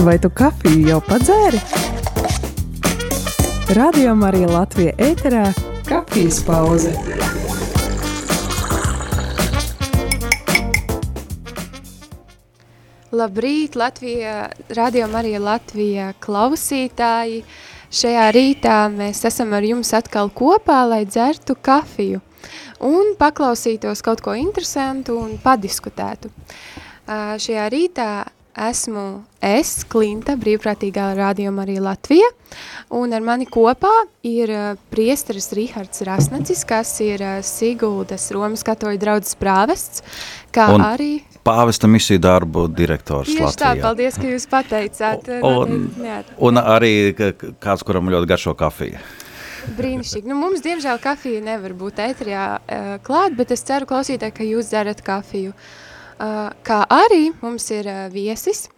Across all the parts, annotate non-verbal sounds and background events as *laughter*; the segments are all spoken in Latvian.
Vai tu kafiju jau padzēri? Radio Marija Latvija ēterā - kafijas pauze. Labrīt, Latvija, Radio Marija Latvija klausītāji! Šajā rītā mēs esam ar jums atkal kopā, lai dzertu kafiju un paklausītos kaut ko interesantu un padiskutētu. Šajā rītā esmu es, Klinta, brīvprātīgā rādījuma arī Latvija, un ar mani kopā ir uh, priesteris Rihards Rasnacis, kas ir uh, Siguldas Romas katoļu draudzes prāvests, kā Un arī... Pāvesta misiju darbu direktors Tieši Latvijā. tā, paldies, ka jūs pateicāt. Un, Noteikti neat- un arī kāds, kuram ļoti garšo kafiju. Brīnišķīgi. Nu, mums, diemžēl, kafija nevar būt ētrijā uh, klāt, bet es ceru, klausītāji, ka jūs dzerat kafiju. Uh, kā arī mums ir uh, viesis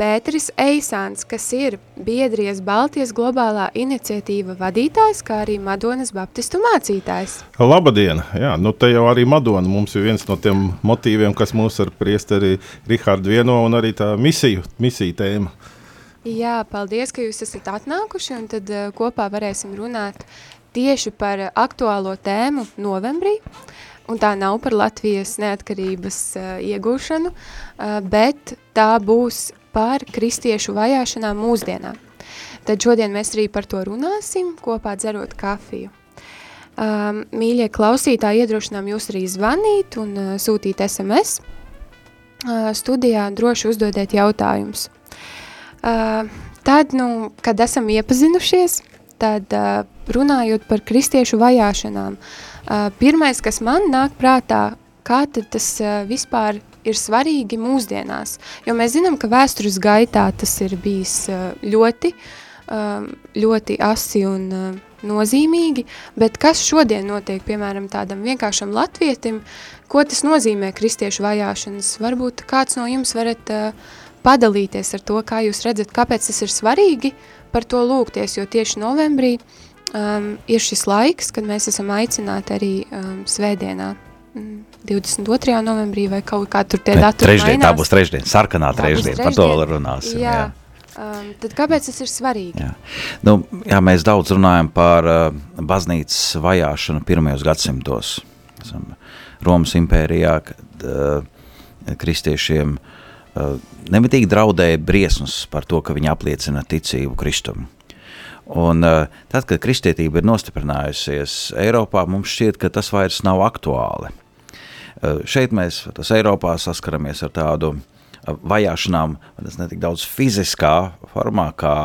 Pēteris Eisāns, kas ir Biedrijas Baltijas globālā iniciatīva vadītājs, kā arī Madonas baptistu mācītājs. Labdien! Jā, nu te jau arī Madona mums ir viens no tiem motīviem, kas mūs ar priesteri Rihardu vieno un arī tā misiju, misiju tēma. Jā, paldies, ka jūs esat atnākuši, un tad uh, kopā varēsim runāt tieši par aktuālo tēmu novembrī. Un tā nav par Latvijas neatkarības uh, iegūšanu, uh, bet tā būs par kristiešu vajāšanām mūsdienā. Tad šodien mēs arī par to runāsim, kopā dzerot kafiju. Um, mīļie klausītāji, iedrošinām jūs arī zvanīt un uh, sūtīt SMS. Uh, studijā droši uzdodiet jautājumus. Uh, tad, nu, kad esam iepazinušies, tad uh, runājot par kristiešu vajāšanām, uh, pirmais, kas man nāk prātā, kā tas uh, vispār ir svarīgi mūsdienās, jo mēs zinām, ka vēstures gaitā tas ir bijis uh, ļoti, ļoti asi un uh, nozīmīgi, bet kas šodien notiek, piemēram, tādam vienkāršam latvietim, ko tas nozīmē kristiešu vajāšanas? Varbūt kāds no jums varat uh, padalīties ar to, kā jūs redzat, kāpēc tas ir svarīgi par to lūgties, jo tieši novembrī um, ir šis laiks, kad mēs esam aicināti arī um, svētdienā, mm, 22. novembrī vai kaut kā tur tie datumi Trešdien, tā mainās. būs trešdien, sarkanā Tā būs trešdien, par to trešdien. runāsim. Jā. Jā. Um, tad kāpēc tas ir svarīgi? Jā. Nu, jā, mēs daudz runājam par uh, baznīcas vajāšanu pirmajos gadsimtos. Esam Romas impērijā, kad uh, kristiešiem uh, nemitīgi draudēja briesmas par to, ka viņi apliecina ticību Kristum. Un, uh, tad, kad kristietība ir nostiprinājusies Eiropā, mums šķiet, ka tas vairs nav aktuāli. Uh, šeit mēs tas Eiropā saskaramies ar tādu vajāšanām, tas ne tik daudz fiziskā formā, kā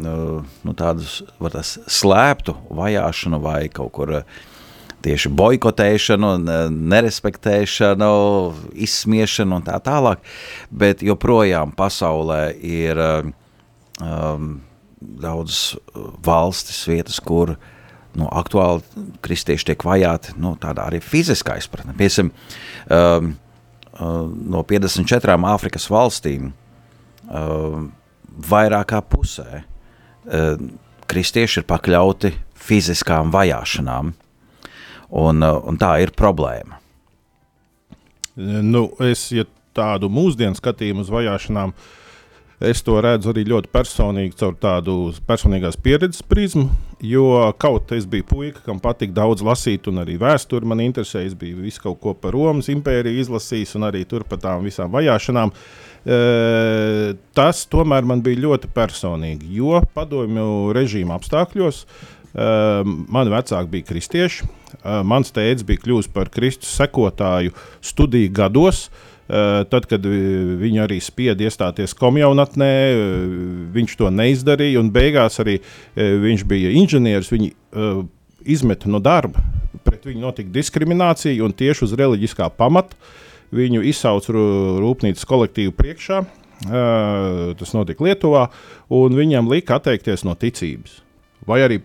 nu, tādu slēptu vajāšanu vai kaut kur uh, tieši boikotēšanu, ne- nerespektēšanu, izsmiešanu un tā tālāk, bet joprojām pasaulē ir uh, um, daudz valstis, vietas, kur nu, aktuāli kristieši tiek vajāti nu, tādā arī fiziskā izpratnē. Piemēram, um, uh, no 54 Āfrikas valstīm um, vairāk kā pusē um, kristieši ir pakļauti fiziskām vajāšanām, uh, un tā ir problēma. Nu, es, ja tādu mūsdienu skatījumu uz vajāšanām, es to redzu arī ļoti personīgi, caur tādu personīgās pieredzes prizmu. Jo kaut es biju puika, kam patīk daudz lasīt, un arī vēsture man interesē. Es biju visu kaut ko par Romas impēriju izlasījis, un arī tur par tām visām vajāšanām. E, tas tomēr man bija ļoti personīgi, jo padomju režīma apstākļos Uh, mani vecāki bija kristieši. Uh, mans tēvs bija kļuvis par Kristus sekotāju studiju gados. Uh, tad, kad vi- viņu arī spieda iestāties komjaunatnē, viņš to neizdarīja. Beigās arī viņš bija inženieris. Viņu uh, izmeta no darba. Pret viņu notika diskriminācija un tieši uz reliģiskā pamata viņu izsauca rū- rūpnīcas kolektīvu priekšā. Tas notika Lietuvā, un viņam lika atteikties no ticības. Vai arī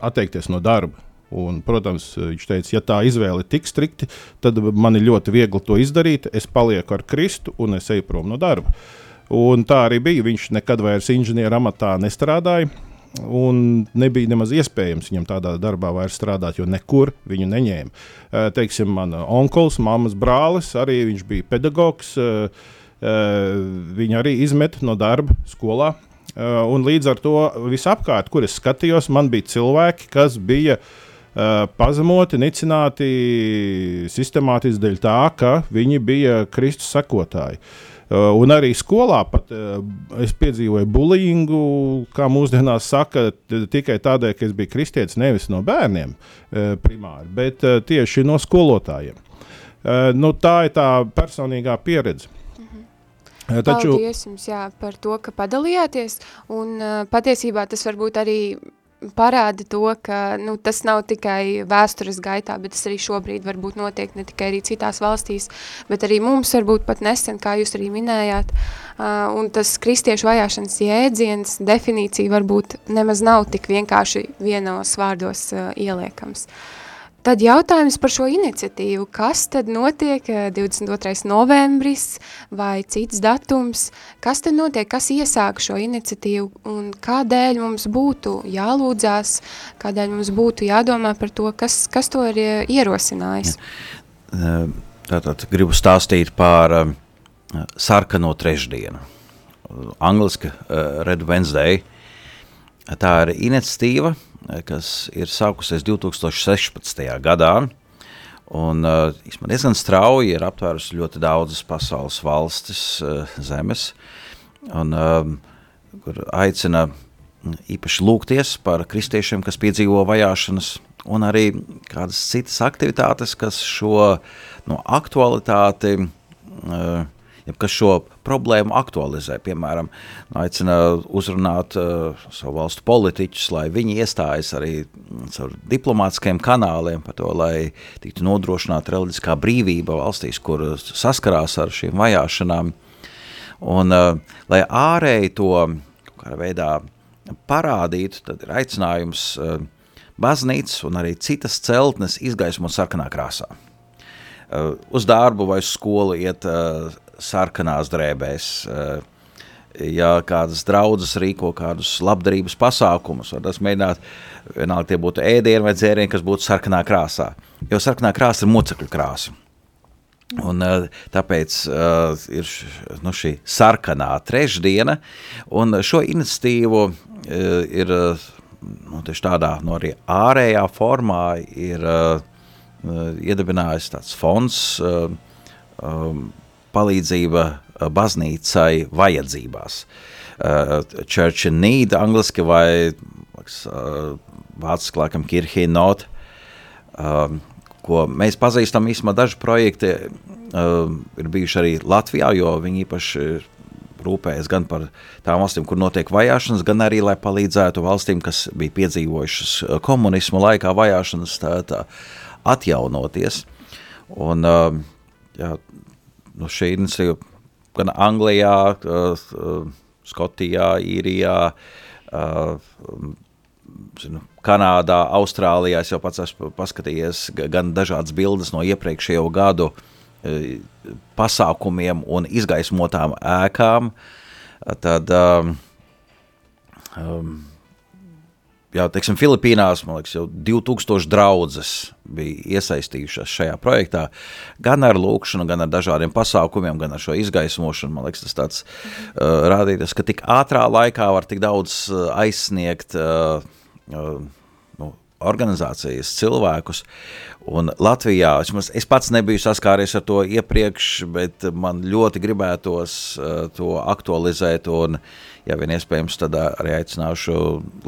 atteikties no darba. Un, protams, viņš teica, ja tā izvēle ir tik strikti, tad man ir ļoti viegli to izdarīt. Es palieku ar Kristu un es eju prom no darba. Un tā arī bija. Viņš nekad vairs inženieru amatā nestrādāja. Un nebija nemaz iespējams viņam tādā darbā vairs strādāt, jo nekur viņu neņēma. Eh, Teiksim, man onkulis, mammas brālis, arī viņš bija pedagogs. eh, Viņi arī izmet no darba skolā. Un līdz ar to visapkārt, kur es skatījos, man bija cilvēki, kas bija pazemoti, nicināti sistemātiski dēļ tā, ka viņi bija Kristus sekotāji. Un arī skolā pat es piedzīvoju bulīgu, kā mūsdienās saka, tikai tādēļ, ka es biju kristietis nevis no bērniem primāri, bet tieši no skolotājiem. Nu, tā ir tā personīgā pieredze. Taču... Paldies jums jā, par to, ka padalījāties, un patiesībā tas varbūt arī parāda to, ka nu, tas nav tikai vēstures gaitā, bet tas arī šobrīd varbūt notiek ne tikai arī citās valstīs, bet arī mums varbūt pat nesen, kā jūs arī minējāt, uh, un tas kristiešu vajāšanas jēdziens, definīcija varbūt nemaz nav tik vienkārši vienos vārdos uh, ieliekams. Uh, Tad jautājums par šo iniciatīvu, kas tad notiek 22. Eh, novembris vai cits datums, kas tad notiek, kas iesāk šo iniciatīvu un kādēļ mums būtu jālūdzās, kādēļ mums būtu jādomā par to, kas, kas to ir eh, ierosinājis? Eh, tātad gribu stāstīt par sarkano trešdienu, angliski Red Wednesday. Tā ir iniciatīva, kas ir sākusies 2016. gadā. Un uh, man diezgan strauji ir aptvērusi ļoti daudzas pasaules valstis, uh, zemes, un, uh, kur aicina īpaši lūgties par kristiešiem, kas piedzīvo vajāšanas, un arī kādas citas aktivitātes, kas šo no, aktualitāti uh, kas šo problēmu aktualizē. Piemēram, aicina uzrunāt uh, savu valstu politiķus, lai viņi iestājas arī caur diplomātiskiem kanāliem par to, lai tiktu nodrošināta reliģiskā brīvība valstīs, kur saskarās ar šīm vajāšanām. Un, uh, lai ārēji to kādā veidā parādītu, tad ir aicinājums uh, baznīcas un arī citas celtnes izgaismot sarkanā krāsā. Uh, uz darbu vai uz skolu iet uh, sarkanās drēbēs. Eh, ja kādas draudzes rīko kādus labdarības pasākumus, var tas mēģināt, vienalga tie būtu ēdieni vai dzērieni, kas būtu sarkanā krāsā. Jo sarkanā krāsa ir mocekļu krāsa. Un, eh, tāpēc uh, ir nu, šī sarkanā trešdiena, un šo iniciatīvu uh, ir nu, tādā no arī ārējā formā ir uh, iedibinājis tāds fonds, uh, um, palīdzība uh, baznīcai vajadzībās. Uh, church in need, angliski vai uh, vāciski laikam Kirche not, uh, ko mēs pazīstam īstenībā daži projekti uh, ir bijuši arī Latvijā, jo viņi īpaši rūpējas gan par tām valstīm, kur notiek vajāšanas, gan arī, lai palīdzētu valstīm, kas bija piedzīvojušas komunismu laikā vajāšanas tā, tā atjaunoties. Un, jā, nu, šī iniciatīva gan Anglijā, uh, Skotijā, Īrijā, uh, zinu, Kanādā, Austrālijā. Es jau pats esmu paskatījies gan dažādas bildes no iepriekšējo gadu pasākumiem un izgaismotām ēkām. Tad um, jau, teiksim, Filipīnās, liekas, jau 2000 draudzes bija iesaistījušās šajā projektā, gan ar lūkšanu, gan ar dažādiem pasākumiem, gan ar šo izgaismošanu. Man liekas, tas tāds uh, rādītas, ka tik ātrā laikā var tik daudz uh, aizsniegt uh, uh, nu, organizācijas cilvēkus. Un Latvijā es, es pats nebiju saskāries ar to iepriekš, bet man ļoti gribētos uh, to aktualizēt un uh, ja vien iespējams, tad arī aicināšu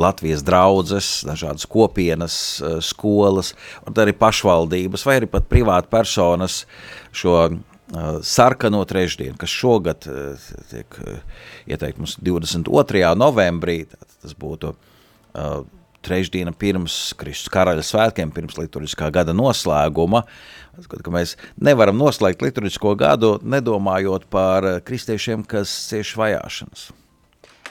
Latvijas draudzes, dažādas kopienas, skolas, arī pašvaldības, vai arī pat privāti personas šo sarkano trešdienu, kas šogad tiek ieteikt mums 22. novembrī, tas būtu uh, trešdiena pirms Kristus karaļa svētkiem, pirms liturģiskā gada noslēguma, ka mēs nevaram noslēgt liturģisko gadu, nedomājot par kristiešiem, kas cieši vajāšanas.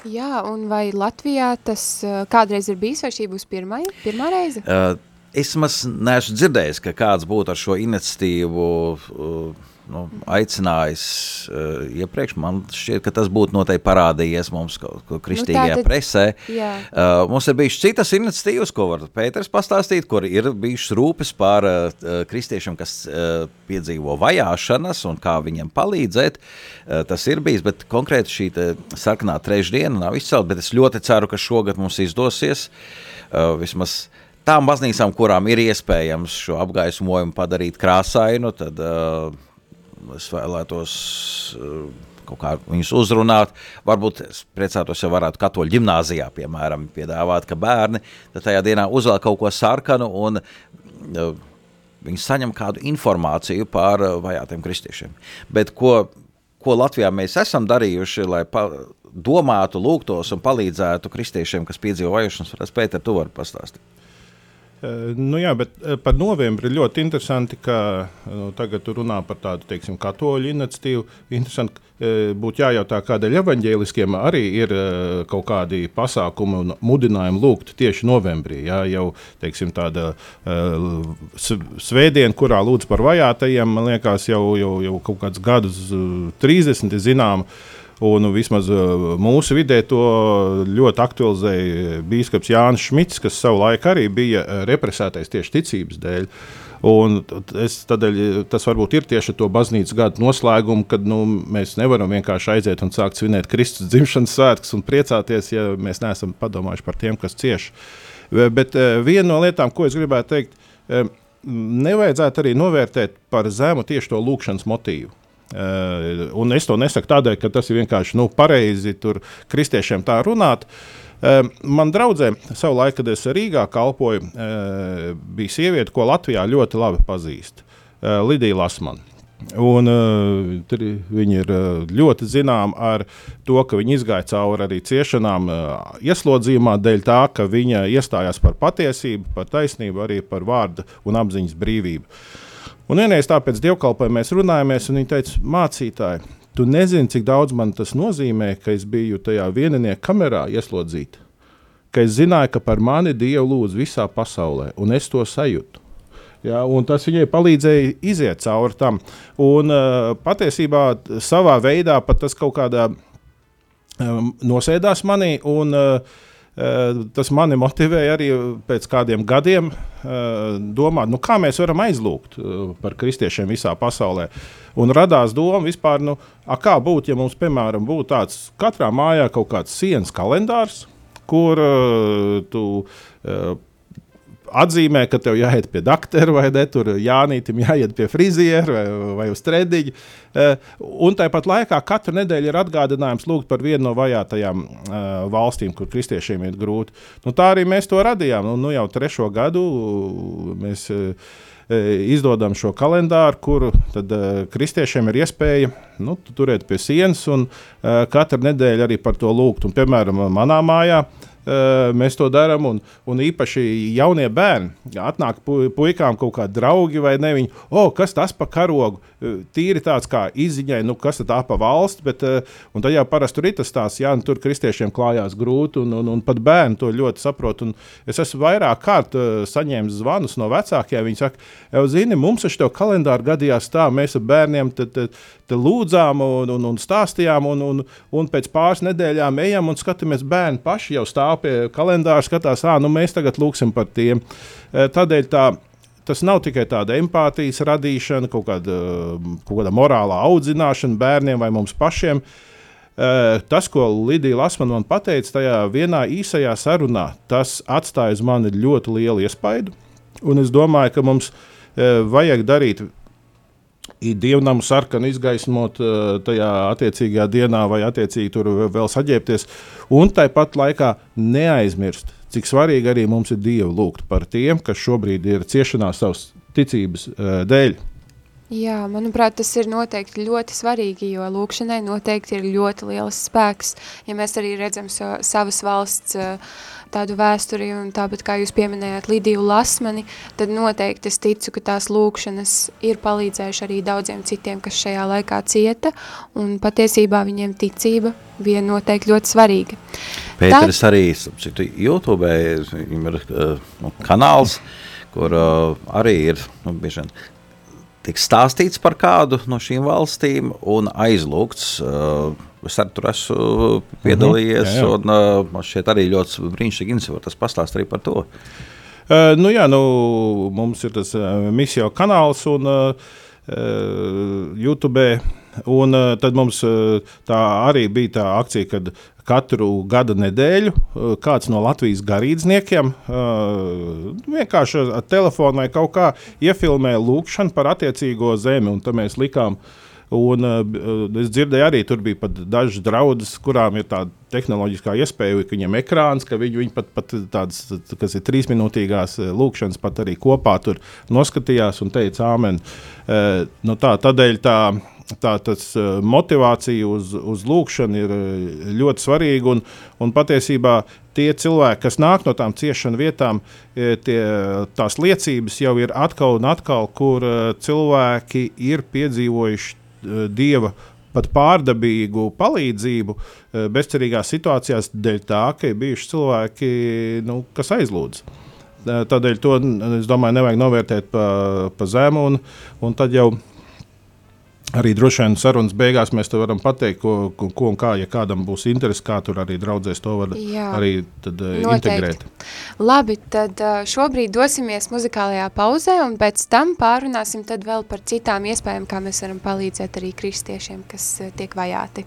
Jā, un vai Latvijā tas kādreiz ir bijis, vai šī būs pirmā, pirmā reize? Uh, es maz neesmu dzirdējis, ka kāds būtu ar šo iniciatīvu uh, nu, aicinājis uh, iepriekš. Man šķiet, ka tas būtu noteikti parādījies mums ko kristīgajā nu, tātad, presē. Jā. Uh, mums ir bijušas citas iniciatīvas, ko var Pēters pastāstīt, kur ir bijušas rūpes par uh, kristiešiem, kas uh, piedzīvo vajāšanas un kā viņiem palīdzēt. Uh, tas ir bijis, bet konkrēti šī sarkanā trešdiena nav izcelt, bet es ļoti ceru, ka šogad mums izdosies uh, vismaz tām baznīcām, kurām ir iespējams šo apgaismojumu padarīt krāsainu, tad uh, es vēlētos uh, kaut kā viņus uzrunāt. Varbūt es priecātos, ja varētu katoļu ģimnāzijā, piemēram, piedāvāt, ka bērni tajā dienā uzvēl kaut ko sarkanu un uh, viņi saņem kādu informāciju par uh, vajātiem kristiešiem. Bet ko, ko Latvijā mēs esam darījuši, lai pa, domātu, lūgtos un palīdzētu kristiešiem, kas piedzīvo vajāšanas, Pēter, tu vari pastāstīt. Eh, nu jā, bet eh, par novembri ļoti interesanti, ka nu, tagad runā par tādu teiksim, katoļu iniciatīvu. Interesanti eh, būtu jājautā, kādēļ evaņģēliskiem arī ir kaut kādi pasākumi un mudinājumi lūgt tieši novembrī. Jā, jau teiksim, tāda svētdiena, kurā lūdz par vajātajiem, man liekas, jau, jau, jau kaut kādus gadus 30 zinām. Un vismaz uh, mūsu vidē to ļoti aktualizēja Bīskaps Jānis Šmits, kas savulaik arī bija uh, represētais tieši ticības dēļ. Un es, tādēļ, tas varbūt ir tieši to baznīcas gada noslēgumu, kad nu, mēs nevaram vienkārši aiziet un sākt svinēt Kristus dzimšanas svētkus un priecāties, ja mēs neesam padomājuši par tiem, kas cieš. Bet viena no lietām, ko es gribētu teikt, nevajadzētu arī novērtēt par zemu tieši to lūkšanas motīvu. Uh, un es to nesaku tādēļ, ka tas ir vienkārši nu, pareizi tur kristiešiem tā runāt. Uh, man draudzē, savulaik, kad es Rīgā kalpoju, uh, bija sieviete, ko Latvijā ļoti labi pazīst - Lidija Lasmana. Un, uh, viņa ir uh, ļoti zināma ar to, ka viņa izgāja cauri arī ciešanām, uh, ieslodzījumā dēļ tā, ka viņa iestājās par patiesību, par taisnību, arī par vārdu un apziņas brīvību. Uh, Un vienreiz tāpēc dievkalpojumā mēs runājāmies, un viņa teica, mācītāji, tu nezini, cik daudz man tas nozīmē, ka es biju tajā vieninieka kamerā ieslodzīta. Ka es zināju, ka par mani Dievu lūdz visā pasaulē, un es to sajūtu. Ja, tas viņai palīdzēja iziet cauri tam. Un, uh, patiesībā savā veidā pat tas kaut kādā um, nosēdās manī. Un, uh, tas mani motivēja arī pēc kādiem gadiem eh, domāt, nu, kā mēs varam aizlūgt eh, par kristiešiem visā pasaulē. Un radās doma vispār, nu, kā būtu, ja mums, piemēram, būtu tāds katrā mājā kaut kāds sienas kalendārs, kur tu atzīmē, ka tev jāiet pie doktora vai ne, tur jānītim jāiet pie friziera vai, vai uz treniņa. Eh, un tāpat laikā katru nedēļu ir atgādinājums lūgt par vienu no vajātajām uh, valstīm, kur kristiešiem ir grūti. Nu, tā arī mēs to radījām. Nu, nu jau trešo gadu mēs uh, izdodam šo kalendāru, kur tad, uh, kristiešiem ir iespēja nu, turēt pie sienas un uh, katru nedēļu arī par to lūgt. Un, piemēram, manā mājā uh, mēs to darām. Un, un īpaši jaunie bērni atnāk pu, puikām kaut kādi draugi vai ne. Viņi, oh, kas tas par karogu? Tīri tāds kā izziņai, nu, kas tā pa valsts, bet tad jau parasti tur ir tas stāsts, jā, nu, tur kristiešiem klājās grūti, un, un, un pat bērni to ļoti saprot. Es esmu vairāk kārt saņēmis zvanus no vecākiem. Viņi saka, jau zini, mums ar šo kalendāru gadījās tā, mēs ar bērniem tad, tad, tad lūdzām un, un, un stāstījām, un, un, un pēc pāris nedēļām ejam un skatāmies, bērni paši jau stāv pie kalendāra, skatās, ah, nu mēs tagad lūksim par tiem. Tādēļ tā tas nav tikai tāda empātijas radīšana, kaut kāda, kaut kāda morālā audzināšana bērniem vai mums pašiem. Tas, ko Lidija Lasmana man pateica tajā vienā īsajā sarunā, tas atstāja uz mani ļoti lielu iespaidu. Un es domāju, ka mums vajag darīt dievnamu sarkanu izgaismot tajā attiecīgajā dienā, vai attiecīgi tur vēl saģērbties. Un tāpat laikā neaizmirst, cik svarīgi arī mums ir Dievu lūgt par tiem, kas šobrīd ir ciešanā savas ticības dēļ. Jā, manuprāt, tas ir noteikti ļoti svarīgi, jo lūkšanai noteikti ir ļoti liels spēks. Ja mēs arī redzam so, savas valsts uh, tādu vēsturi, un tāpat kā jūs pieminējāt Lidiju Lasmani, tad noteikti es ticu, ka tās lūkšanas ir palīdzējuši arī daudziem citiem, kas šajā laikā cieta, un patiesībā viņiem ticība bija noteikti ļoti svarīga. Pēteris Tā... arī, citu, YouTube, viņam ir uh, kanāls, kur uh, arī ir nu, bieži vien tiek stāstīts par kādu no šīm valstīm un aizlūgts. Uh, es arī tur esmu piedalījies, mm -hmm, jā, jā. un uh, man šķiet arī ļoti brīnišķīgi iniciatīva. Tas pastāst arī par to. Uh, nu jā, nu, mums ir tas uh, misiju kanāls un uh YouTube. Un uh, tad mums uh, tā arī bija tā akcija, kad katru gada nedēļu uh, kāds no Latvijas garīdzniekiem vienkārši ar telefonu vai kaut kā iefilmē lūkšanu par attiecīgo zemi. Un tad mēs likām Un, uh, es dzirdēju, arī tur bija dažas draudzes, kurām ir tāda tehnoloģiskā iespēja, ka viņiem ir ekrāns, ka viņi, viņi pat, pat tādas, kas ir trīsminūtīgās lūkšanas, pat arī kopā tur noskatījās un teica, Āmen. Uh, nu tā, tādēļ tā tā tas motivācija uz, uz lūkšanu ir ļoti svarīga. Un, un patiesībā tie cilvēki, kas nāk no tām ciešanu vietām, tie, tās liecības jau ir atkal un atkal, kur cilvēki ir piedzīvojuši Eh, dieva pat pārdabīgu palīdzību eh, bezcerīgās situācijās, dēļ tā, ka ir bijuši cilvēki, nu, kas aizlūdz. Eh, tādēļ to, es domāju, nevajag novērtēt pa, pa zemu, un, un tad jau Arī droši vien sarunas beigās mēs varam pateikt, ko, ko, un kā, ja kādam būs interesi, kā tur arī draudzēs to var Jā, arī tad, eh, noteikti. integrēt. Labi, tad eh, šobrīd dosimies muzikālajā pauzē un pēc tam pārunāsim tad vēl par citām iespējām, kā mēs varam palīdzēt arī kristiešiem, kas eh, tiek vajāti.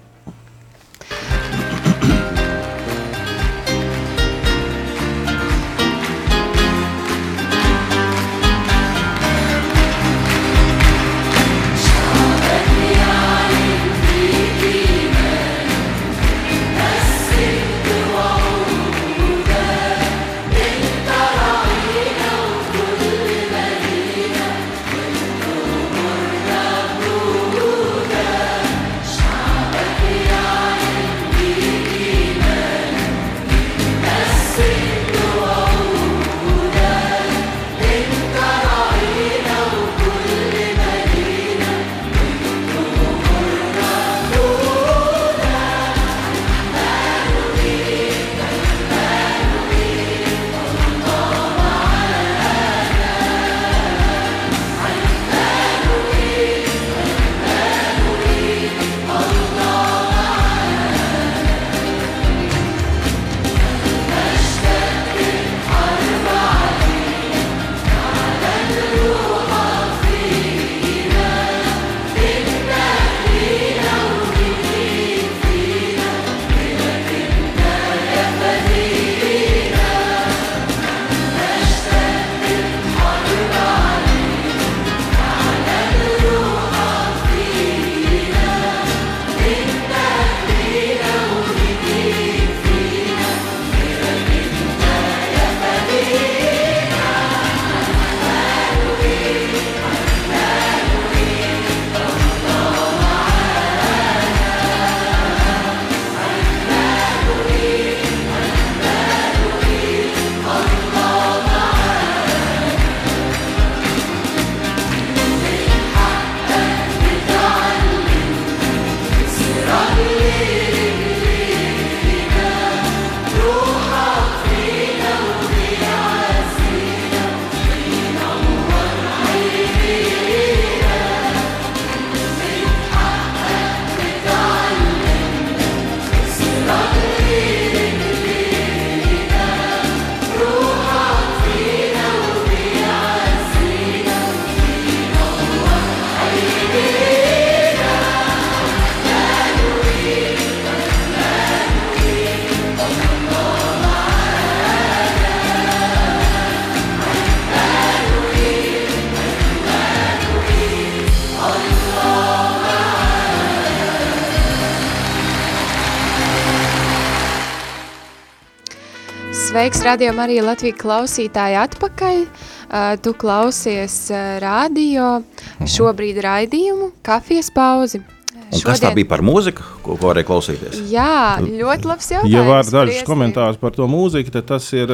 Sveiks, radio Marija Latvija klausītāji atpakaļ. Uh, tu klausies uh, radio, mhm. šobrīd raidījumu, kafijas pauzi. Un Šodien... Kas tā bija par mūziku, ko, ko varēja klausīties? Jā, ļoti labs jautājums. Ja var dažus komentārus par to mūziku, tad tas ir,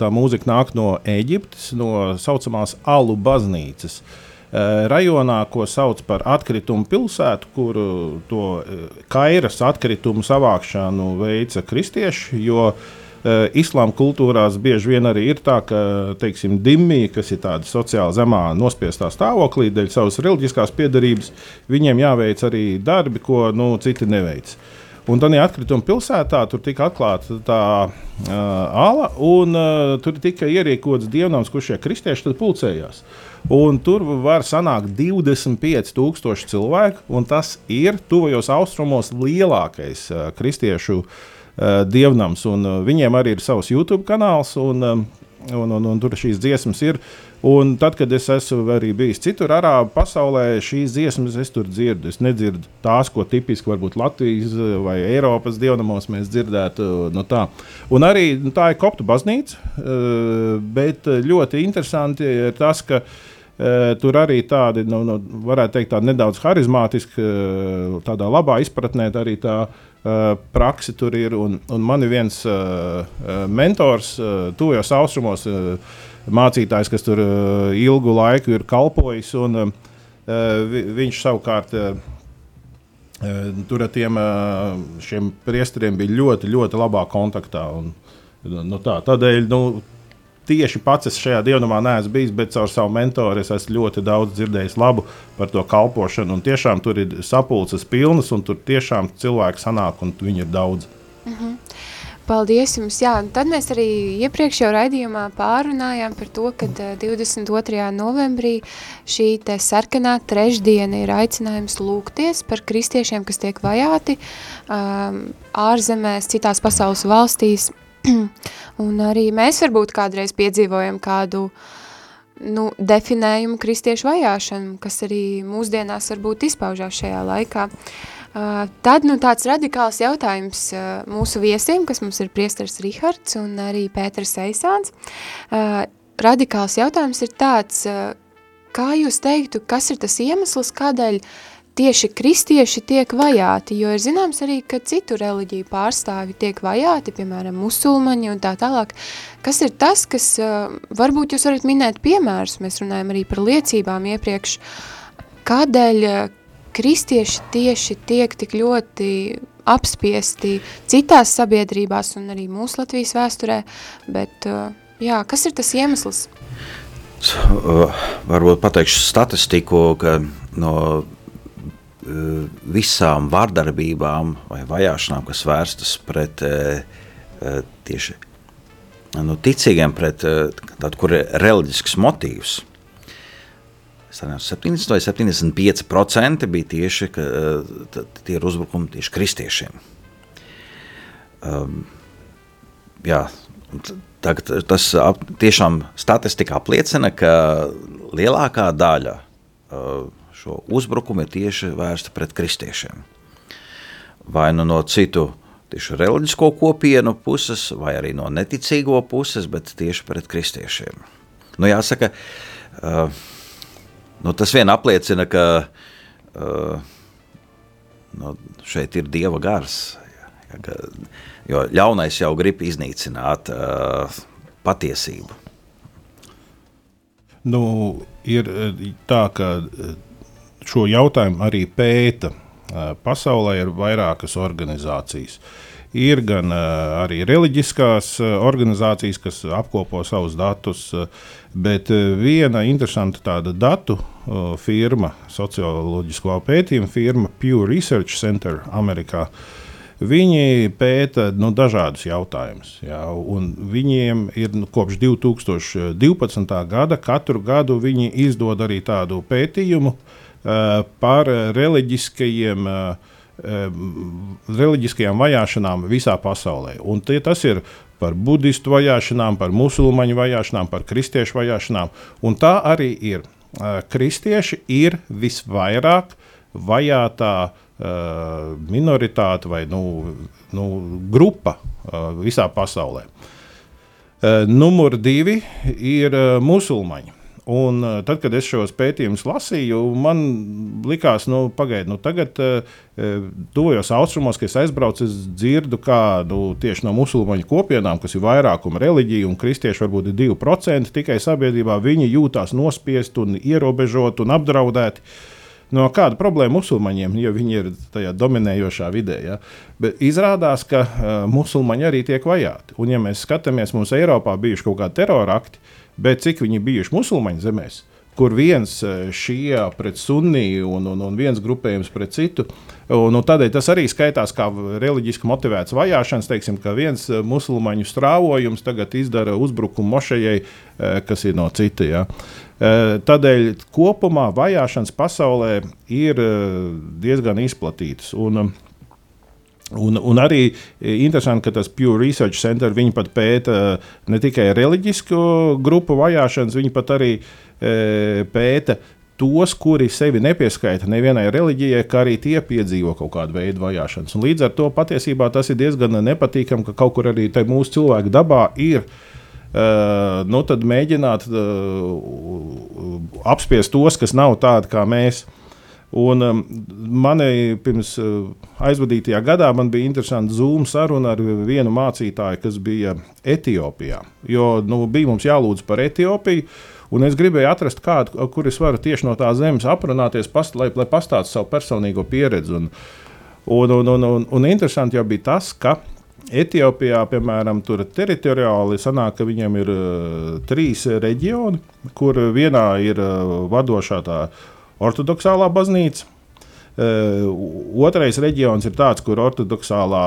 tā mūzika nāk no Eģiptes, no saucamās Alu baznīcas. Rajonā, ko sauc par atkritumu pilsētu, kur to kairas atkritumu savākšanu veica kristieši. Jo Uh, Islāma kultūrās bieži vien arī ir tā, ka teiksim, dimmi, kas ir tāda sociāli zemā nospiestā stāvoklī, dēļ savas reliģiskās piedarības, viņiem jāveic arī darbi, ko nu, citi neveic. Un tādā atkrituma pilsētā tur tika atklāta tā uh, ala, un uh, tur tika ierīkots dievnams, kur šie kristieši pulcējās. Un tur var sanākt 25,000 cilvēku, un tas ir tuvajos austrumos lielākais uh, kristiešu uh, dievnams. Un, uh, viņiem arī ir savs YouTube kanāls, un, um, un, un, un tur šīs dziesmas ir. Un tad, kad es esmu arī bijis citur, arābu pasaulē, šīs dziesmas es tur dzirdu. Es nedzirdu tās, ko tipiski varbūt Latvijas vai Eiropas dievnamos mēs dzirdētu. No tā. Un arī nu, tā ir kopta baznīca, bet ļoti interesanti ir tas, ka tur arī tādi, nu, nu, varētu teikt, tādi nedaudz harizmātiski, tādā labā izpratnē, arī tā Uh, praksi tur ir. Un, un man ir viens uh, mentors, uh, tuvajos austrumos, uh, mācītājs, kas tur uh, ilgu laiku ir kalpojis. Un, uh, vi, viņš savukārt uh, tur ar tiem uh, priesteriem bija ļoti, ļoti labā kontaktā. Un, nu, tā, tādēļ nu, tieši pats es šajā dievnamā neesmu bijis, bet caur savu mentoru es esmu ļoti daudz dzirdējis labu par to kalpošanu. Un tiešām tur ir sapulces pilnas, un tur tiešām cilvēki sanāk, un viņi ir daudz. Mm -hmm. Paldies jums! Jā, tad mēs arī iepriekš jau raidījumā pārunājām par to, ka 22. novembrī šī te sarkanā trešdiena ir aicinājums lūgties par kristiešiem, kas tiek vajāti um, ārzemēs, citās pasaules valstīs, *clears throat* un arī mēs varbūt kādreiz piedzīvojam kādu nu, definējumu kristiešu vajāšanu, kas arī mūsdienās varbūt izpaužās šajā laikā. Uh, tad nu, tāds radikāls jautājums uh, mūsu viesiem, kas mums ir priestars Rihards un arī Pēters Eisāns. Uh, radikāls jautājums ir tāds, kā jūs teiktu, kas ir tas iemesls, kādēļ tieši kristieši tiek vajāti, jo ir zināms arī, ka citu reliģiju pārstāvi tiek vajāti, piemēram, musulmaņi un tā tālāk. Kas ir tas, kas, varbūt jūs varat minēt piemērus, mēs runājam arī par liecībām iepriekš, kādēļ kristieši tieši tiek tik ļoti apspiesti citās sabiedrībās un arī mūsu Latvijas vēsturē, bet jā, kas ir tas iemesls? Varbūt pateikšu statistiku, ka no Eh, visām vardarbībām vai vajāšanām, kas vērstas pret eh, eh, tieši nu, ticīgiem, pret tādu, kur ir reliģisks motīvs. 70 vai 75% bija tieši tie uzbrukumi tieši kristiešiem. Um, jā, tagad tas ap, tiešām statistika apliecina, ka lielākā daļa uh, šo uzbrukumu ir tieši vērsta pret kristiešiem. Vai nu no citu tieši reliģisko kopienu puses, vai arī no neticīgo puses, bet tieši pret kristiešiem. Nu, jāsaka, uh, nu, tas vien apliecina, ka uh, nu, šeit ir dieva gars. Ja, ka, jo ļaunais jau grib iznīcināt uh, patiesību. Nu, ir tā, ka šo jautājumu arī pēta. Pasaulē ir vairākas organizācijas. Ir gan arī reliģiskās organizācijas, kas apkopo savus datus, bet viena interesanta tāda datu firma, socioloģisko pētījumu firma Pew Research Center Amerikā. Viņi pēta nu, dažādus jautājumus. Jā, viņiem ir nu, kopš 2012. gada katru gadu viņi izdod arī tādu pētījumu, uh, par reliģiskajiem, eh, reliģiskajām vajāšanām visā pasaulē. Un tie, tas ir par budistu vajāšanām, par musulmaņu vajāšanām, par kristiešu vajāšanām. Un tā arī ir. Eh, kristieši ir visvairāk vajātā minoritāte vai nu, nu, grupa visā pasaulē. Numur divi ir musulmaņi. Un, uh, tad, kad es šos pētījumus lasīju, man likās, nu, pagaidi, nu, tagad, uh, tuvojos austrumos, kad es aizbraucu, es dzirdu kādu tieši no musulmaņu kopienām, kas ir vairākuma reliģija, un kristieši varbūt ir 2% tikai sabiedrībā. Viņi jūtās nospiesti un ierobežoti un apdraudēti. No kāda problēma musulmaņiem, jo viņi ir tajā dominējošā vidē. Ja? Bet izrādās, ka uh, musulmaņi arī tiek vajāti. Un, ja mēs skatāmies, mums Eiropā bijuši kaut kādi terorakti, bet cik viņi bijuši musulmaņu zemēs, kur viens šie pret sunni un, un, un viens grupējums pret citu. Un, un tādēļ tas arī skaitās kā reliģiski motivēts vajāšanas. Teiksim, ka viens musulmaņu strāvojums tagad izdara uzbrukumu mošejai, kas ir no cita. Ja. Tādēļ kopumā vajāšanas pasaulē ir diezgan izplatītas. Un, Un, un arī interesanti, ka tas Pew Research Center pat pēta ne tikai reliģisku grupu vajāšanas, viņi pat arī e, pēta tos, kuri sevi nepieskaita nevienai reliģijai, kā arī tie piedzīvo kaut kādu veidu vajāšanas. Un līdz ar to patiesībā tas ir diezgan nepatīkami, ka kaut kur arī mūsu cilvēku dabā ir. Uh, nu, tad mēģināt uh, apspiest tos, kas nav tādi kā mēs. Un um, manai pirms uh, aizvadītajā gadā man bija interesanti Zoom saruna ar vienu mācītāju, kas bija Etiopijā. Jo nu, bija mums jālūdz par Etiopiju. Un es gribēju atrast kādu, kur es varu tieši no tā zemes aprunāties, past, lai, lai pastāstītu savu personīgo pieredzi. Un, un, un, un, un, un interesanti jau bija tas, ka Etiopijā, piemēram, tur teritoriāli sanāk, ka viņiem ir uh, trīs reģioni, kur vienā ir uh, vadošā tā ortodoksālā baznīca. Uh, otrais reģions ir tāds, kur ortodoksālā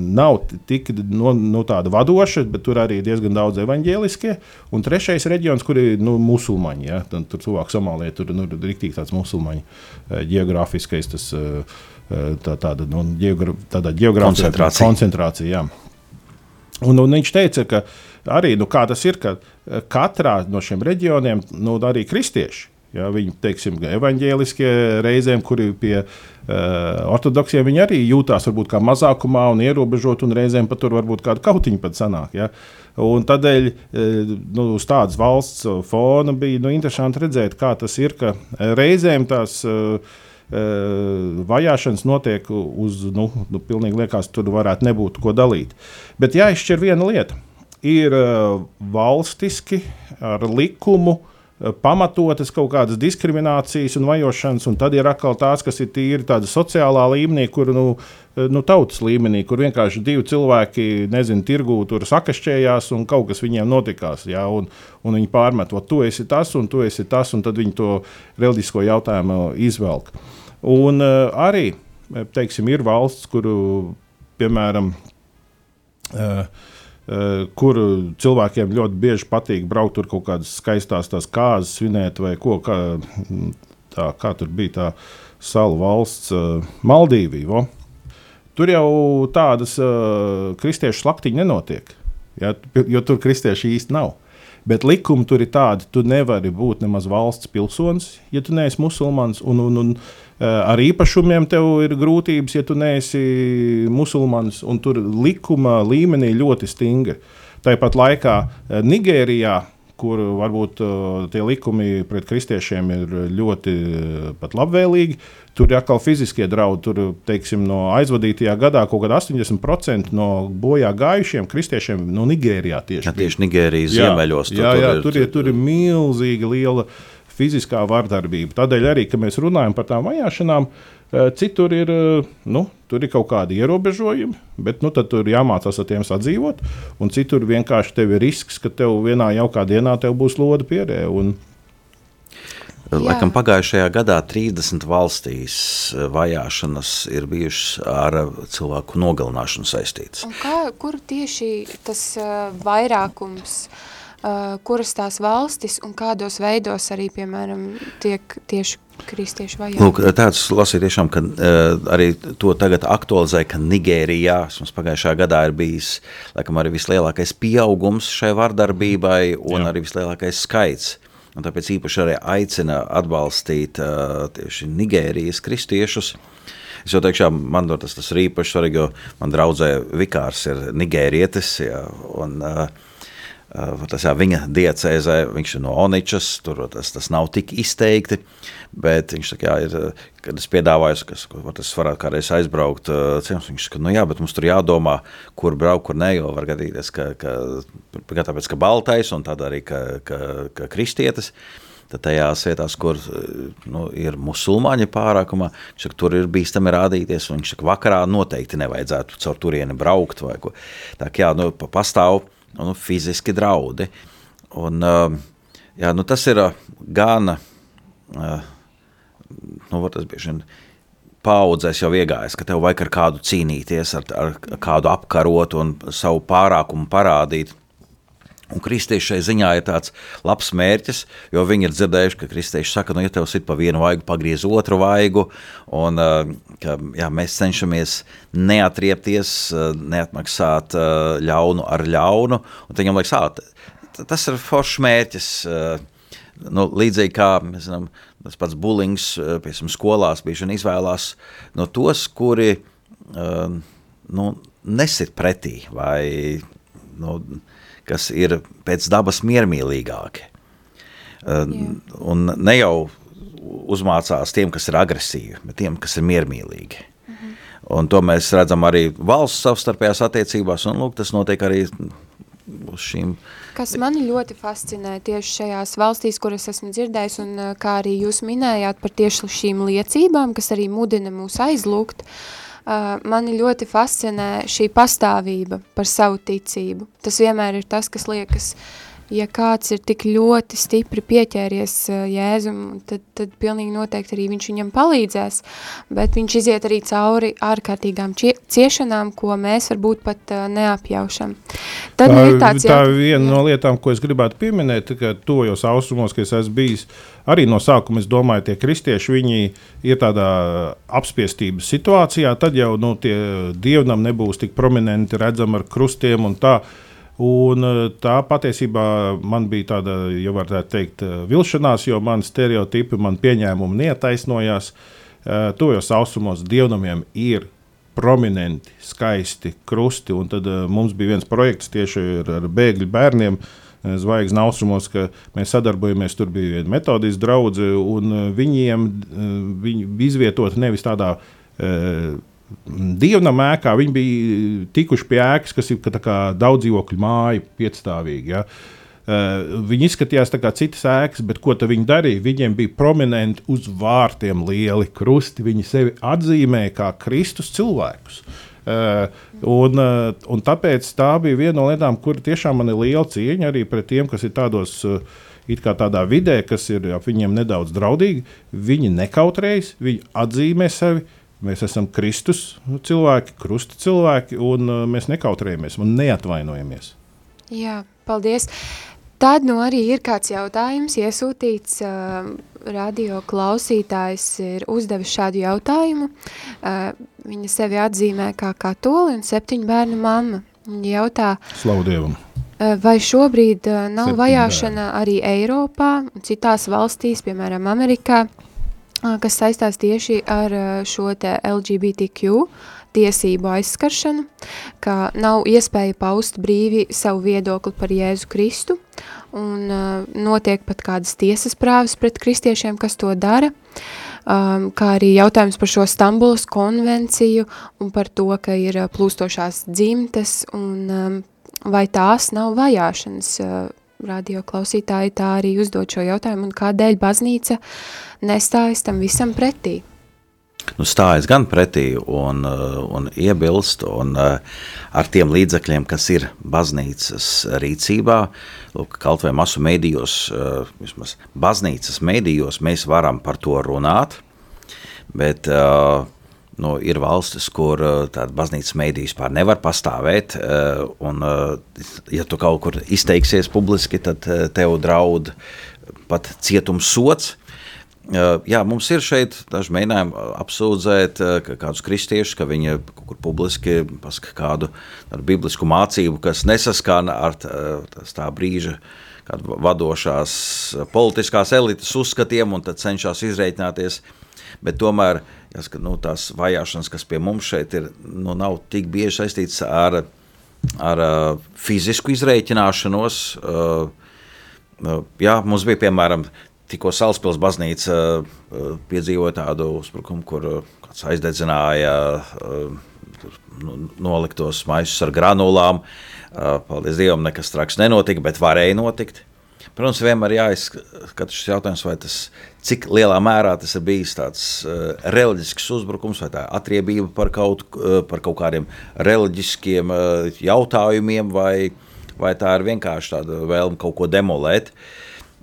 nav tik no, no tāda vadoša, bet tur arī diezgan daudz evaņģēliskie. Un trešais reģions, kur ir nu, musulmaņi. Ja? Tad, tur cilvēku Somālijā tur nu, ir rīktīgi tāds musulmaņu uh, geogrāfiskais. Tas, tā, tāda nu, geogra, geogrāfiskā koncentrācija. koncentrācija jā. un, un viņš teica, ka arī nu, tas ir, ka katrā no šiem reģioniem nu, arī kristieši. Ja, viņi teiksim, evaņģēliskie reizēm, kuri pie uh, ortodoksiem viņi arī jūtās varbūt kā mazākumā un ierobežot, un reizēm pat tur varbūt kāda kautiņa pat sanāk. Ja. Un tādēļ nu, uz tādas valsts fona bija nu, interesanti redzēt, kā tas ir, ka reizēm tās uh, vajāšanas notiek uz, nu, nu pilnīgi liekas, tur varētu nebūt ko dalīt. Bet jāizšķir viena lieta. Ir valstiski ar likumu pamatotas kaut kādas diskriminācijas un vajošanas, un tad ir atkal tās, kas ir tīri tāda sociālā līmenī, kur nu, nu, tautas līmenī, kur vienkārši divi cilvēki, nezinu, tirgū tur sakašķējās un kaut kas viņiem notikās. Jā, un, un viņi pārmet, tu esi tas un tu esi tas, un tad viņi to reliģisko jautājumu izvelk. Un uh, arī teiksim, ir valsts, kuru, piemēram, uh, kur cilvēkiem ļoti bieži patīk braukt tur kaut kādas skaistas tās kārtas, svinēt vai ko. Kā, tā, kā tur bija tā salu valsts, uh, Maldīvija. Tur jau tādas uh, kristiešu slaktiņas nenotiek, ja, jo tur kristieši īsti nav. Bet likumi tur ir tādi, tu nevari būt nemaz valsts pilsonis, ja tu neesi musulmanis. Un, un, un, Eh, ar īpašumiem tev ir grūtības, ja tu neesi musulmanis, un tur likuma līmenī ļoti stingri. Tāpat laikā eh, Nigērijā, kur varbūt uh, tie likumi pret kristiešiem ir ļoti labvēlīgi. Tur ir atkal fiziskie draudi. Tur, teiksim, no aizvadītajā gadā kaut kāda 80% no bojā gājušiem kristiešiem no Nigērijā tieši. Ja, tieši Nigērijas ziemeļos. Tur, jā, jā, tur, ir, tur, ir, tur ir milzīga liela fiziskā vardarbība. Tādēļ arī, kad mēs runājam par tām vajāšanām, eh, citur ir, eh, nu, tur ir kaut kādi ierobežojumi, bet nu, tur jāmācās ar tiem sadzīvot. Un citur vienkārši tev ir risks, ka tev vienā jaukā dienā tev būs lode pierē. Un, Laikam pagājušajā gadā 30 valstīs eh, vajāšanas ir bijušas ar cilvēku nogalināšanu saistītas. Un kā, kur tieši tas vairākums uh, kuras tās valstis un kādos veidos arī, piemēram, tiek tieši kristieši vajāti. Lūk, tāds lasīja tiešām, ka uh, arī to tagad aktualizē, ka Nigērijā, mums pagājušajā gadā ir bijis, laikam, arī vislielākais pieaugums šai vardarbībai un Jā. arī vislielākais skaits. Un tāpēc īpaši arī aicina atbalstīt uh, tieši Nigērijas kristiešus. Es jau teikšu, man tas, tas ir īpaši svarīgi, jo man draudzē vikārs ir nigērietis, ja, un uh, Tas, jā, viņa diecēzē, viņš ir no Oničas, tur tas, tas nav tik izteikti, bet viņš jā, ir, kad es piedāvāju, ka es varētu kādreiz aizbraukt, ciemos, viņš saka, nu jā, bet mums tur jādomā, kur braukt, kur ne, jo var gadīties, ka, ka, ka tāpēc, ka baltais un tad arī, ka, ka, ka kristietis, tajās vietās, kur nu, ir musulmaņi pārākumā, saka, tur ir bīstami rādīties, viņš saka, vakarā noteikti nevajadzētu caur turieni braukt. Tā kā, jā, nu, pastāv nu, fiziski draudi. Un, jā, nu, tas ir gan, nu, tas vien, paudzēs jau iegājis, ka tev vajag ar kādu cīnīties, ar, ar kādu apkarot un savu pārākumu parādīt. Un kristieši šai ziņā ir tāds labs mērķis, jo viņi ir dzirdējuši, ka kristieši saka, nu, ja tev ir pa vienu vaigu, pagriez otru vaigu, un ka, jā, mēs cenšamies neatriepties, neatmaksāt ļaunu ar ļaunu, un viņam liekas, tas ir foršs mērķis, nu, līdzīgi kā, zinām, tas pats bulings, piemēram, skolās bieži vien izvēlās no tos, kuri nu, nesit pretī vai, nu, kas ir pēc dabas miermīlīgāki. Jā. Un ne jau uzmācās tiem, kas ir agresīvi, bet tiem, kas ir miermīlīgi. Mhm. Un to mēs redzam arī valsts savstarpējās attiecībās, un lūk, tas notiek arī uz šīm. Kas mani ļoti fascinē tieši šajās valstīs, kuras esmu dzirdējis, un kā arī jūs minējāt par tieši šīm liecībām, kas arī mudina mūs aizlūgt, uh, mani ļoti fascinē šī pastāvība par savu ticību. Tas vienmēr ir tas, kas liekas, ja kāds ir tik ļoti stipri pieķēries uh, Jēzum, tad, tad pilnīgi noteikti arī viņš viņam palīdzēs, bet viņš iziet arī cauri ārkārtīgām ciešanām, ko mēs varbūt pat uh, neapjaušam. Tad tā, ir tāds tā jā... viena no lietām, ko es gribētu pieminēt, ka tojos austrumos, ka es esmu bijis, arī no sākuma es domāju, tie kristieši, viņi ir tādā apspiestības situācijā, tad jau nu, tie dievnam nebūs tik prominenti redzami ar krustiem un tā. Un tā patiesībā man bija tāda, ja varētu teikt, vilšanās, jo man stereotipi, man pieņēmumi neataisnojās. Tojos austrumos dievnamiem ir prominenti, skaisti krusti. Un tad mums bija viens projekts tieši ar, ar bēgļu bērniem. Zvaigznes austrumos, ka mēs sadarbojamies. Tur bija viena metodiska draudzene, un viņiem viņi izvietot nevis tādā uh, dievnam ēkā, viņi bija tikuši pie ēkas, kas ir kā daudz dzīvokļu māja, piecstāvīga. Ja? Uh, Uh, viņi izskatījās kā citas ēkas, bet ko viņi darīja? Viņiem bija prominenti uz vārtiem lieli krusti. Viņi sevi atzīmēja kā Kristus cilvēkus. Uh, un, uh, un tāpēc tā bija viena no lietām, kur tiešām man ir liela cieņa arī pret tiem, kas ir tādos. Uh, it kā tādā vidē, kas ir ap viņiem nedaudz draudīgi, viņi nekautrējas, viņi atzīmē sevi. Mēs esam Kristus cilvēki, krusta cilvēki, un uh, mēs nekautrējamies un neatvainojamies. Jā, paldies. Tad nu arī ir kāds jautājums iesūtīts, uh, radio klausītājs ir uzdevis šādu jautājumu. Uh, viņa sevi atzīmē kā katoli un septiņu bērnu mamma. Viņa jautā, Slavu Dievam! Uh, vai šobrīd uh, nav septiņu vajāšana bērnu. arī Eiropā un citās valstīs, piemēram Amerikā, uh, kas saistās tieši ar šo te LGBTQ tiesību aizskaršanu, ka nav iespēja paust brīvi savu viedokli par Jēzu Kristu, un notiek pat kādas tiesas prāvas pret kristiešiem, kas to dara, um, kā arī jautājums par šo Stambulas konvenciju un par to, ka ir plūstošās dzimtes, un um, vai tās nav vajāšanas uh, radio klausītāji tā arī uzdod šo jautājumu, un kādēļ baznīca nestājas tam visam pretī? nu, stājas gan pretī un, uh, un iebilst, un uh, ar tiem līdzekļiem, kas ir baznīcas rīcībā, lūk, kaut vai masu mēdījos, uh, vismaz baznīcas mēdījos, mēs varam par to runāt, bet nu, ir valstis, kur tāda baznīcas mēdī vispār nevar pastāvēt, un ja tu kaut kur izteiksies publiski, tad tev draud pat cietums Jā, mums ir šeit daži mēģinājumi apsūdzēt kādus kristiešus, ka viņi kaut kur publiski pasaka kādu biblisku mācību, kas nesaskana ar tā, tā brīža vadošās politiskās elites uzskatiem, un tad cenšas izreikināties. Bet tomēr jāsaka, nu, tās vajāšanas, kas pie mums šeit ir, nu, nav tik bieži saistītas ar, ar fizisku izreikināšanos. Jā, mums bija piemēram tikko Salaspils baznīca piedzīvoja tādu uzbrukumu, kur kāds aizdedzināja uh, noliktos maisus ar granulām. Paldies Dievam, nekas traks nenotika, bet varēja notikt. Protams, vienmēr jāizskata šis jautājums, vai tas, cik lielā mērā tas ir bijis tāds uh, reliģisks uzbrukums, vai tā atriebība par kaut, uh, par kaut kādiem reliģiskiem uh, jautājumiem, vai, vai tā ir vienkārši tāda vēlme kaut ko demolēt.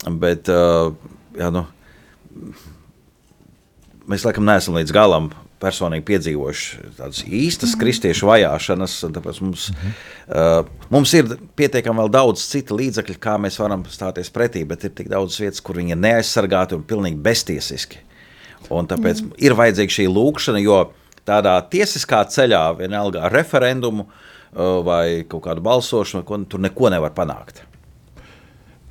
Bet, uh, jā, nu, mēs laikam neesam līdz galam personīgi piedzīvojuši tādas īstas kristiešu vajāšanas. Tāpēc mums, uh, mums ir pietiekami daudz citu līdzekļu, kā mēs varam stāties pretī, bet ir tik daudz vietas, kur viņi ir neaizsargāti un pilnīgi beztiesiski. Un tāpēc mm. ir vajadzīga šī lūkšana, jo tādā tiesiskā ceļā, vienalga ar referendumu uh, vai kaut kādu balsošanu, ko, tur neko nevar panākt.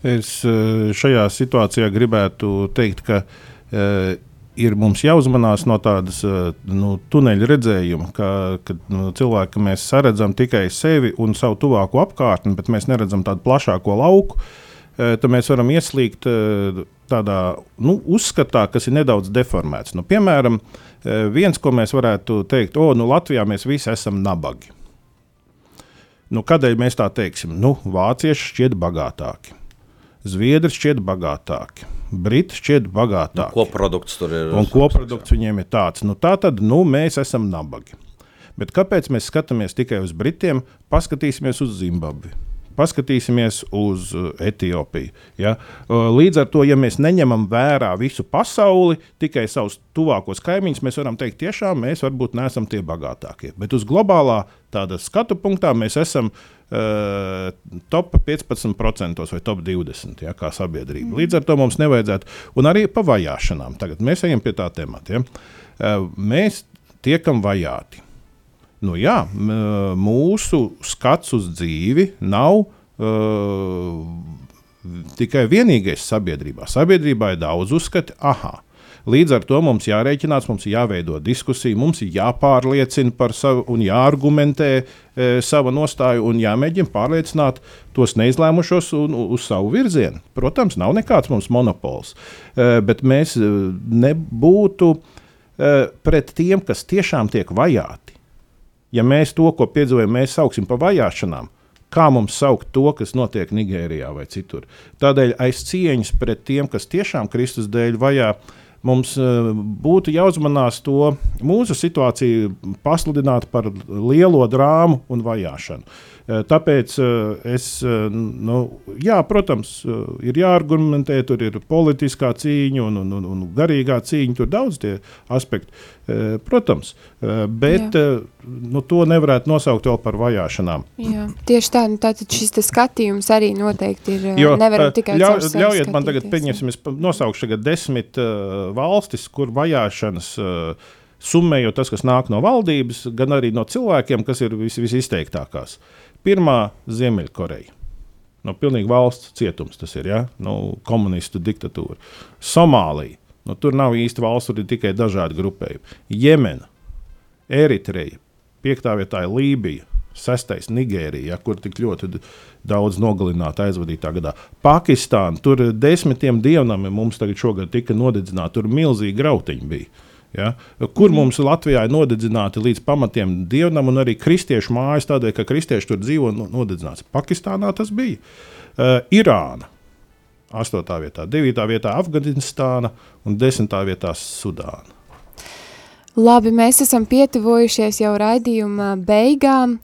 Es uh, šajā situācijā gribētu teikt, ka uh, ir mums jāuzmanās no tādas eh, nu, tuneļa redzējuma, ka, ka nu, cilvēki mēs redzam tikai sevi un savu tuvāko apkārtni, bet mēs neredzam tādu plašāko lauku. Eh, tad mēs varam ieslīgt eh, tādā nu, uzskatā, kas ir nedaudz deformēts. Nu, piemēram, viens, ko mēs varētu teikt, o, nu, Latvijā mēs visi esam nabagi. Nu, kādēļ mēs tā teiksim? Nu, vācieši šķiet bagātāki, zviedri šķiet bagātāki Briti šķiet bagātāki. Nu, koprodukts tur ir. Un koprodukts viņiem ir tāds. Nu, tā tad nu, mēs esam nabagi. Bet kāpēc mēs skatāmies tikai uz Britiem? Paskatīsimies uz Zimbabvi. Paskatīsimies uz uh, Etiopiju. Ja? Uh, līdz ar to, ja mēs neņemam vērā visu pasauli, tikai savus tuvākos kaimiņus, mēs varam teikt, tiešām mēs varbūt neesam tie bagātākie. Bet uz globālā skatu punktā mēs esam uh, top 15% vai top 20% ja, kā sabiedrība. Līdz ar to mums nevajadzētu, un arī pa vajāšanām. Tagad mēs ejam pie tā temata. Ja. Uh, mēs tiekam vajāti. Nu, jā, mūsu skats uz dzīvi nav uh, tikai vienīgais sabiedrībā. Sabiedrībā ir daudz uzskati, ah, Līdz ar to mums jārēķinās, mums ir jāveido diskusija, mums ir jāpārliecina par savu un jāargumentē e, sava nostāja un jāmēģina pārliecināt tos neizlēmušos un, uz savu virzienu. Protams, nav nekāds mums monopols, e, bet mēs e, nebūtu e, pret tiem, kas tiešām tiek vajāti. Ja mēs to, ko piedzīvojam, mēs sauksim par vajāšanām, kā mums saukt to, kas notiek Nigērijā vai citur. Tādēļ aiz cieņas pret tiem, kas tiešām Kristus dēļ vajā, mums eh, būtu jāuzmanās to mūsu situāciju pasludināt par lielo drāmu un vajāšanu. Tāpēc es, nu, jā, protams, ir jāargumentē, tur ir politiskā cīņa un, un, un, un garīgā cīņa, tur daudz tie aspekti. Protams, bet jā. nu, to nevarētu nosaukt vēl par vajāšanām. Jā, tieši tā, nu, tātad šis skatījums arī noteikti ir. Jo, nevaram tikai ļau, ļaujiet man tagad, pieņemsim, es nosaukšu tagad desmit uh, valstis, kur vajāšanas uh, summējot tas, kas nāk no valdības, gan arī no cilvēkiem, kas ir vis, visizteiktākās. Pirmā - Ziemeļkoreja. No pilnīgi valsts cietums tas ir, ja? no komunistu diktatūra. Somālija Nu, tur nav īsti valsts, tur ir tikai dažādi grupējumi. Jemena, Eritreja, piektā vietā ir Lībija. Sestais - Nigērija, ja, kur tik ļoti daudz nogalināta aizvadītā gadā. Pakistāna, tur desmitiem dievnami mums tagad šogad tika nodedzināti, tur milzīgi grautiņi bija. Ja? Kur mums Latvijā ir nodedzināti līdz pamatiem dievnam, un arī kristiešu mājas, tādēļ, ka kristieši tur dzīvo nodedzināts. Pakistānā tas bija. Uh, Irāna 8. vietā, 9. vietā Afganistāna un 10. vietā Sudāna. Labi, mēs esam pietuvojušies jau raidījuma beigām.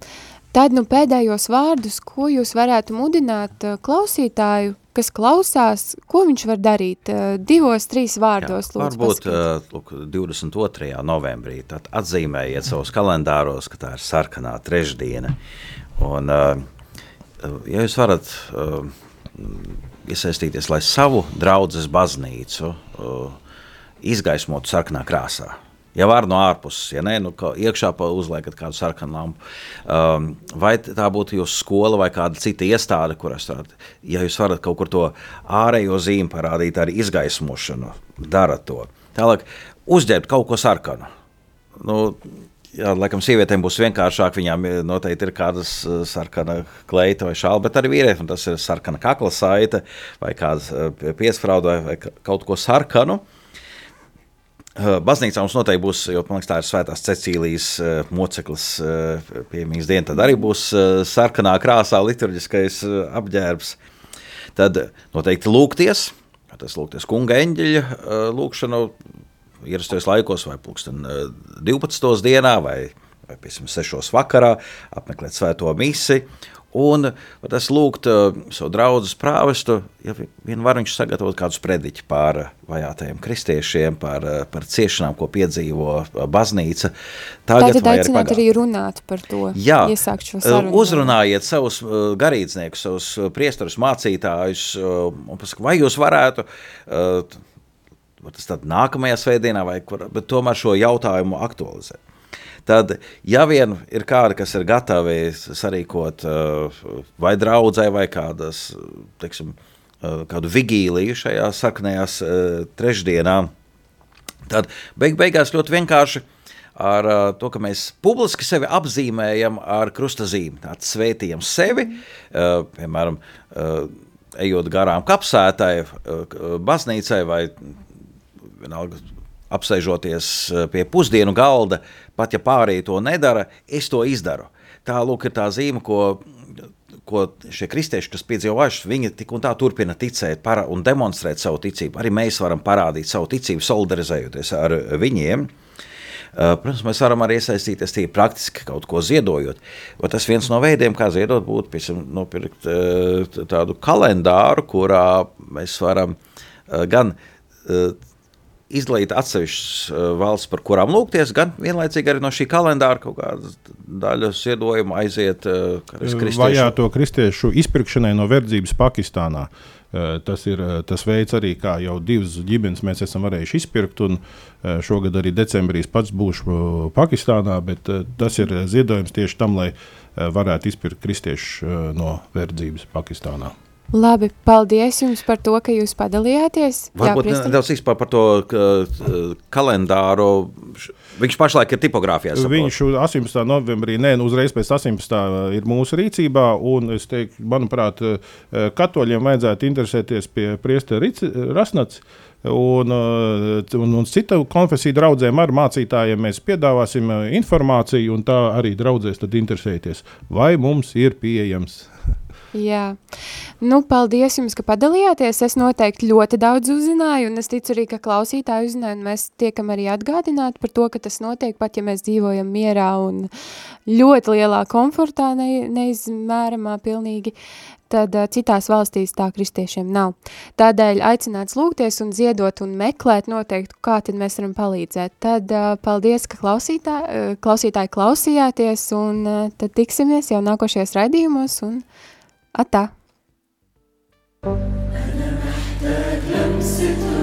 Tad nu pēdējos vārdus, ko jūs varētu mudināt uh, klausītāju, kas klausās, ko viņš var darīt uh, divos, trīs vārdos? Jā, lūdzu, varbūt uh, lūk, 22. novembrī tad atzīmējiet savus kalendāros, ka tā ir sarkanā trešdiena. Un, ja jūs varat iesaistīties, lai savu draugu baznīcu izgaismotu sarkanā krāsā. Ja var no ārpuses, ja nē, nu, iekšā uzliekat kādu sarkanu lampu. Um, vai tā būtu jūsu skola vai kāda cita iestāde, kuras varat, ja jūs varat kaut kur to ārējo zīmi parādīt, arī izgaismošanu, dara to. Tālāk, uzģērbt kaut ko sarkanu. Nu, Jā, laikam, sievietēm būs vienkāršāk. Viņām noteikti ir kāda eh, sarkana kleita vai šāda, bet arī vīrietim tas ir sarkana kakla saite vai kāda eh, piesprāda vai kaut ko sarkanu. Eh, baznīcā mums noteikti būs, jo liekas, tā ir Svētās Cecīlijas moceklis piemīnas diena. Tad arī būs sarkanā krāsā liturģiskais apģērbs. Tad noteikti lūgties, tas lūgties kunga eņģeļa lūgšanu ierastos laikos vai pulksten 12. dienā vai, vai piemēram 6. vakarā apmeklēt svēto misi Un es lūgtu uh, savu draugu prāvestu, ja vien var viņš sagatavot kādu sprediķi par vajātajiem kristiešiem, par, uh, par ciešanām, ko piedzīvo baznīca. Tagad Tātad aicināt arī runāt par to, Jā, iesākt šo sarunu. Uzrunājiet savus garīdzniekus, savus priestarus, mācītājus, un pasaka, vai jūs varētu, tas tad nākamajā svētdienā, vai kur, bet tomēr šo jautājumu aktualizēt. Tad, ja vien ir kādi, kas ir gatavi sarīkot uh, vai draudzē, vai kādas, teiksim, uh, kādu vigīliju šajā saknējās uh, trešdienā, tad beig beigās ļoti vienkārši ar uh, to, ka mēs publiski sevi apzīmējam ar krustazīmi. Tātad svētījam sevi, uh, piemēram, uh, ejot garām kapsētai, uh, baznīcai vai vienalga apsēžoties pie pusdienu galda, pat ja pārējie to nedara, es to izdaru. Tā lūk, ir tā zīme, ko, ko šie kristieši, kas piedzīvo vairs, viņi tik un tā turpina ticēt para, un demonstrēt savu ticību. Arī mēs varam parādīt savu ticību, solidarizējoties ar viņiem. Protams, mēs varam arī iesaistīties tie praktiski kaut ko ziedojot. Un tas viens no veidiem, kā ziedot, būtu piemēram nopirkt tādu kalendāru, kurā mēs varam gan izdalīt atsevišķas uh, valsts, par kurām lūgties, gan vienlaicīgi arī no šī kalendāra kaut kāda daļa ziedojuma aiziet uh, kristiešu. Vajāto kristiešu izpirkšanai no verdzības Pakistānā. Tas ir tas veids, arī kā jau divas ģimenes mēs esam varējuši izpirkt. Šogad arī decembrī pats būšu Pakistānā, bet tas ir ziedojums tieši tam, lai varētu izpirkt kristiešu no verdzības Pakistānā. Labi, paldies jums par to, ka jūs padalījāties. Varbūt nedaudz īstenībā par to kalendāru. Viņš pašlaik ir tipogrāfijā. Viņš 18. novembrī, nē, nu, uzreiz pēc 18. ir mūsu rīcībā. Un es teiktu, manuprāt, katoļiem vajadzētu interesēties pie priestera Rasnats. Un, un, un citu konfesiju draugiem ar mācītājiem mēs piedāvāsim informāciju, un tā arī draudzēs tad interesēties, vai mums ir pieejams *laughs* Jā, nu, paldies jums, ka padalījāties. Es noteikti ļoti daudz uzzināju, un es ticu arī, ka klausītāji uzzināja, un mēs tiekam arī atgādināt par to, ka tas notiek pat, ja mēs dzīvojam mierā un ļoti lielā komfortā, ne, neizmēramā pilnīgi, tad uh, citās valstīs tā kristiešiem nav. Tādēļ aicināts lūgties un ziedot un meklēt noteikti, kā tad mēs varam palīdzēt. Tad uh, paldies, ka klausītā, uh, klausītāji klausījāties, un uh, tad tiksimies jau nākošajos raidījumos, un Atā! أنا محتاج لمسة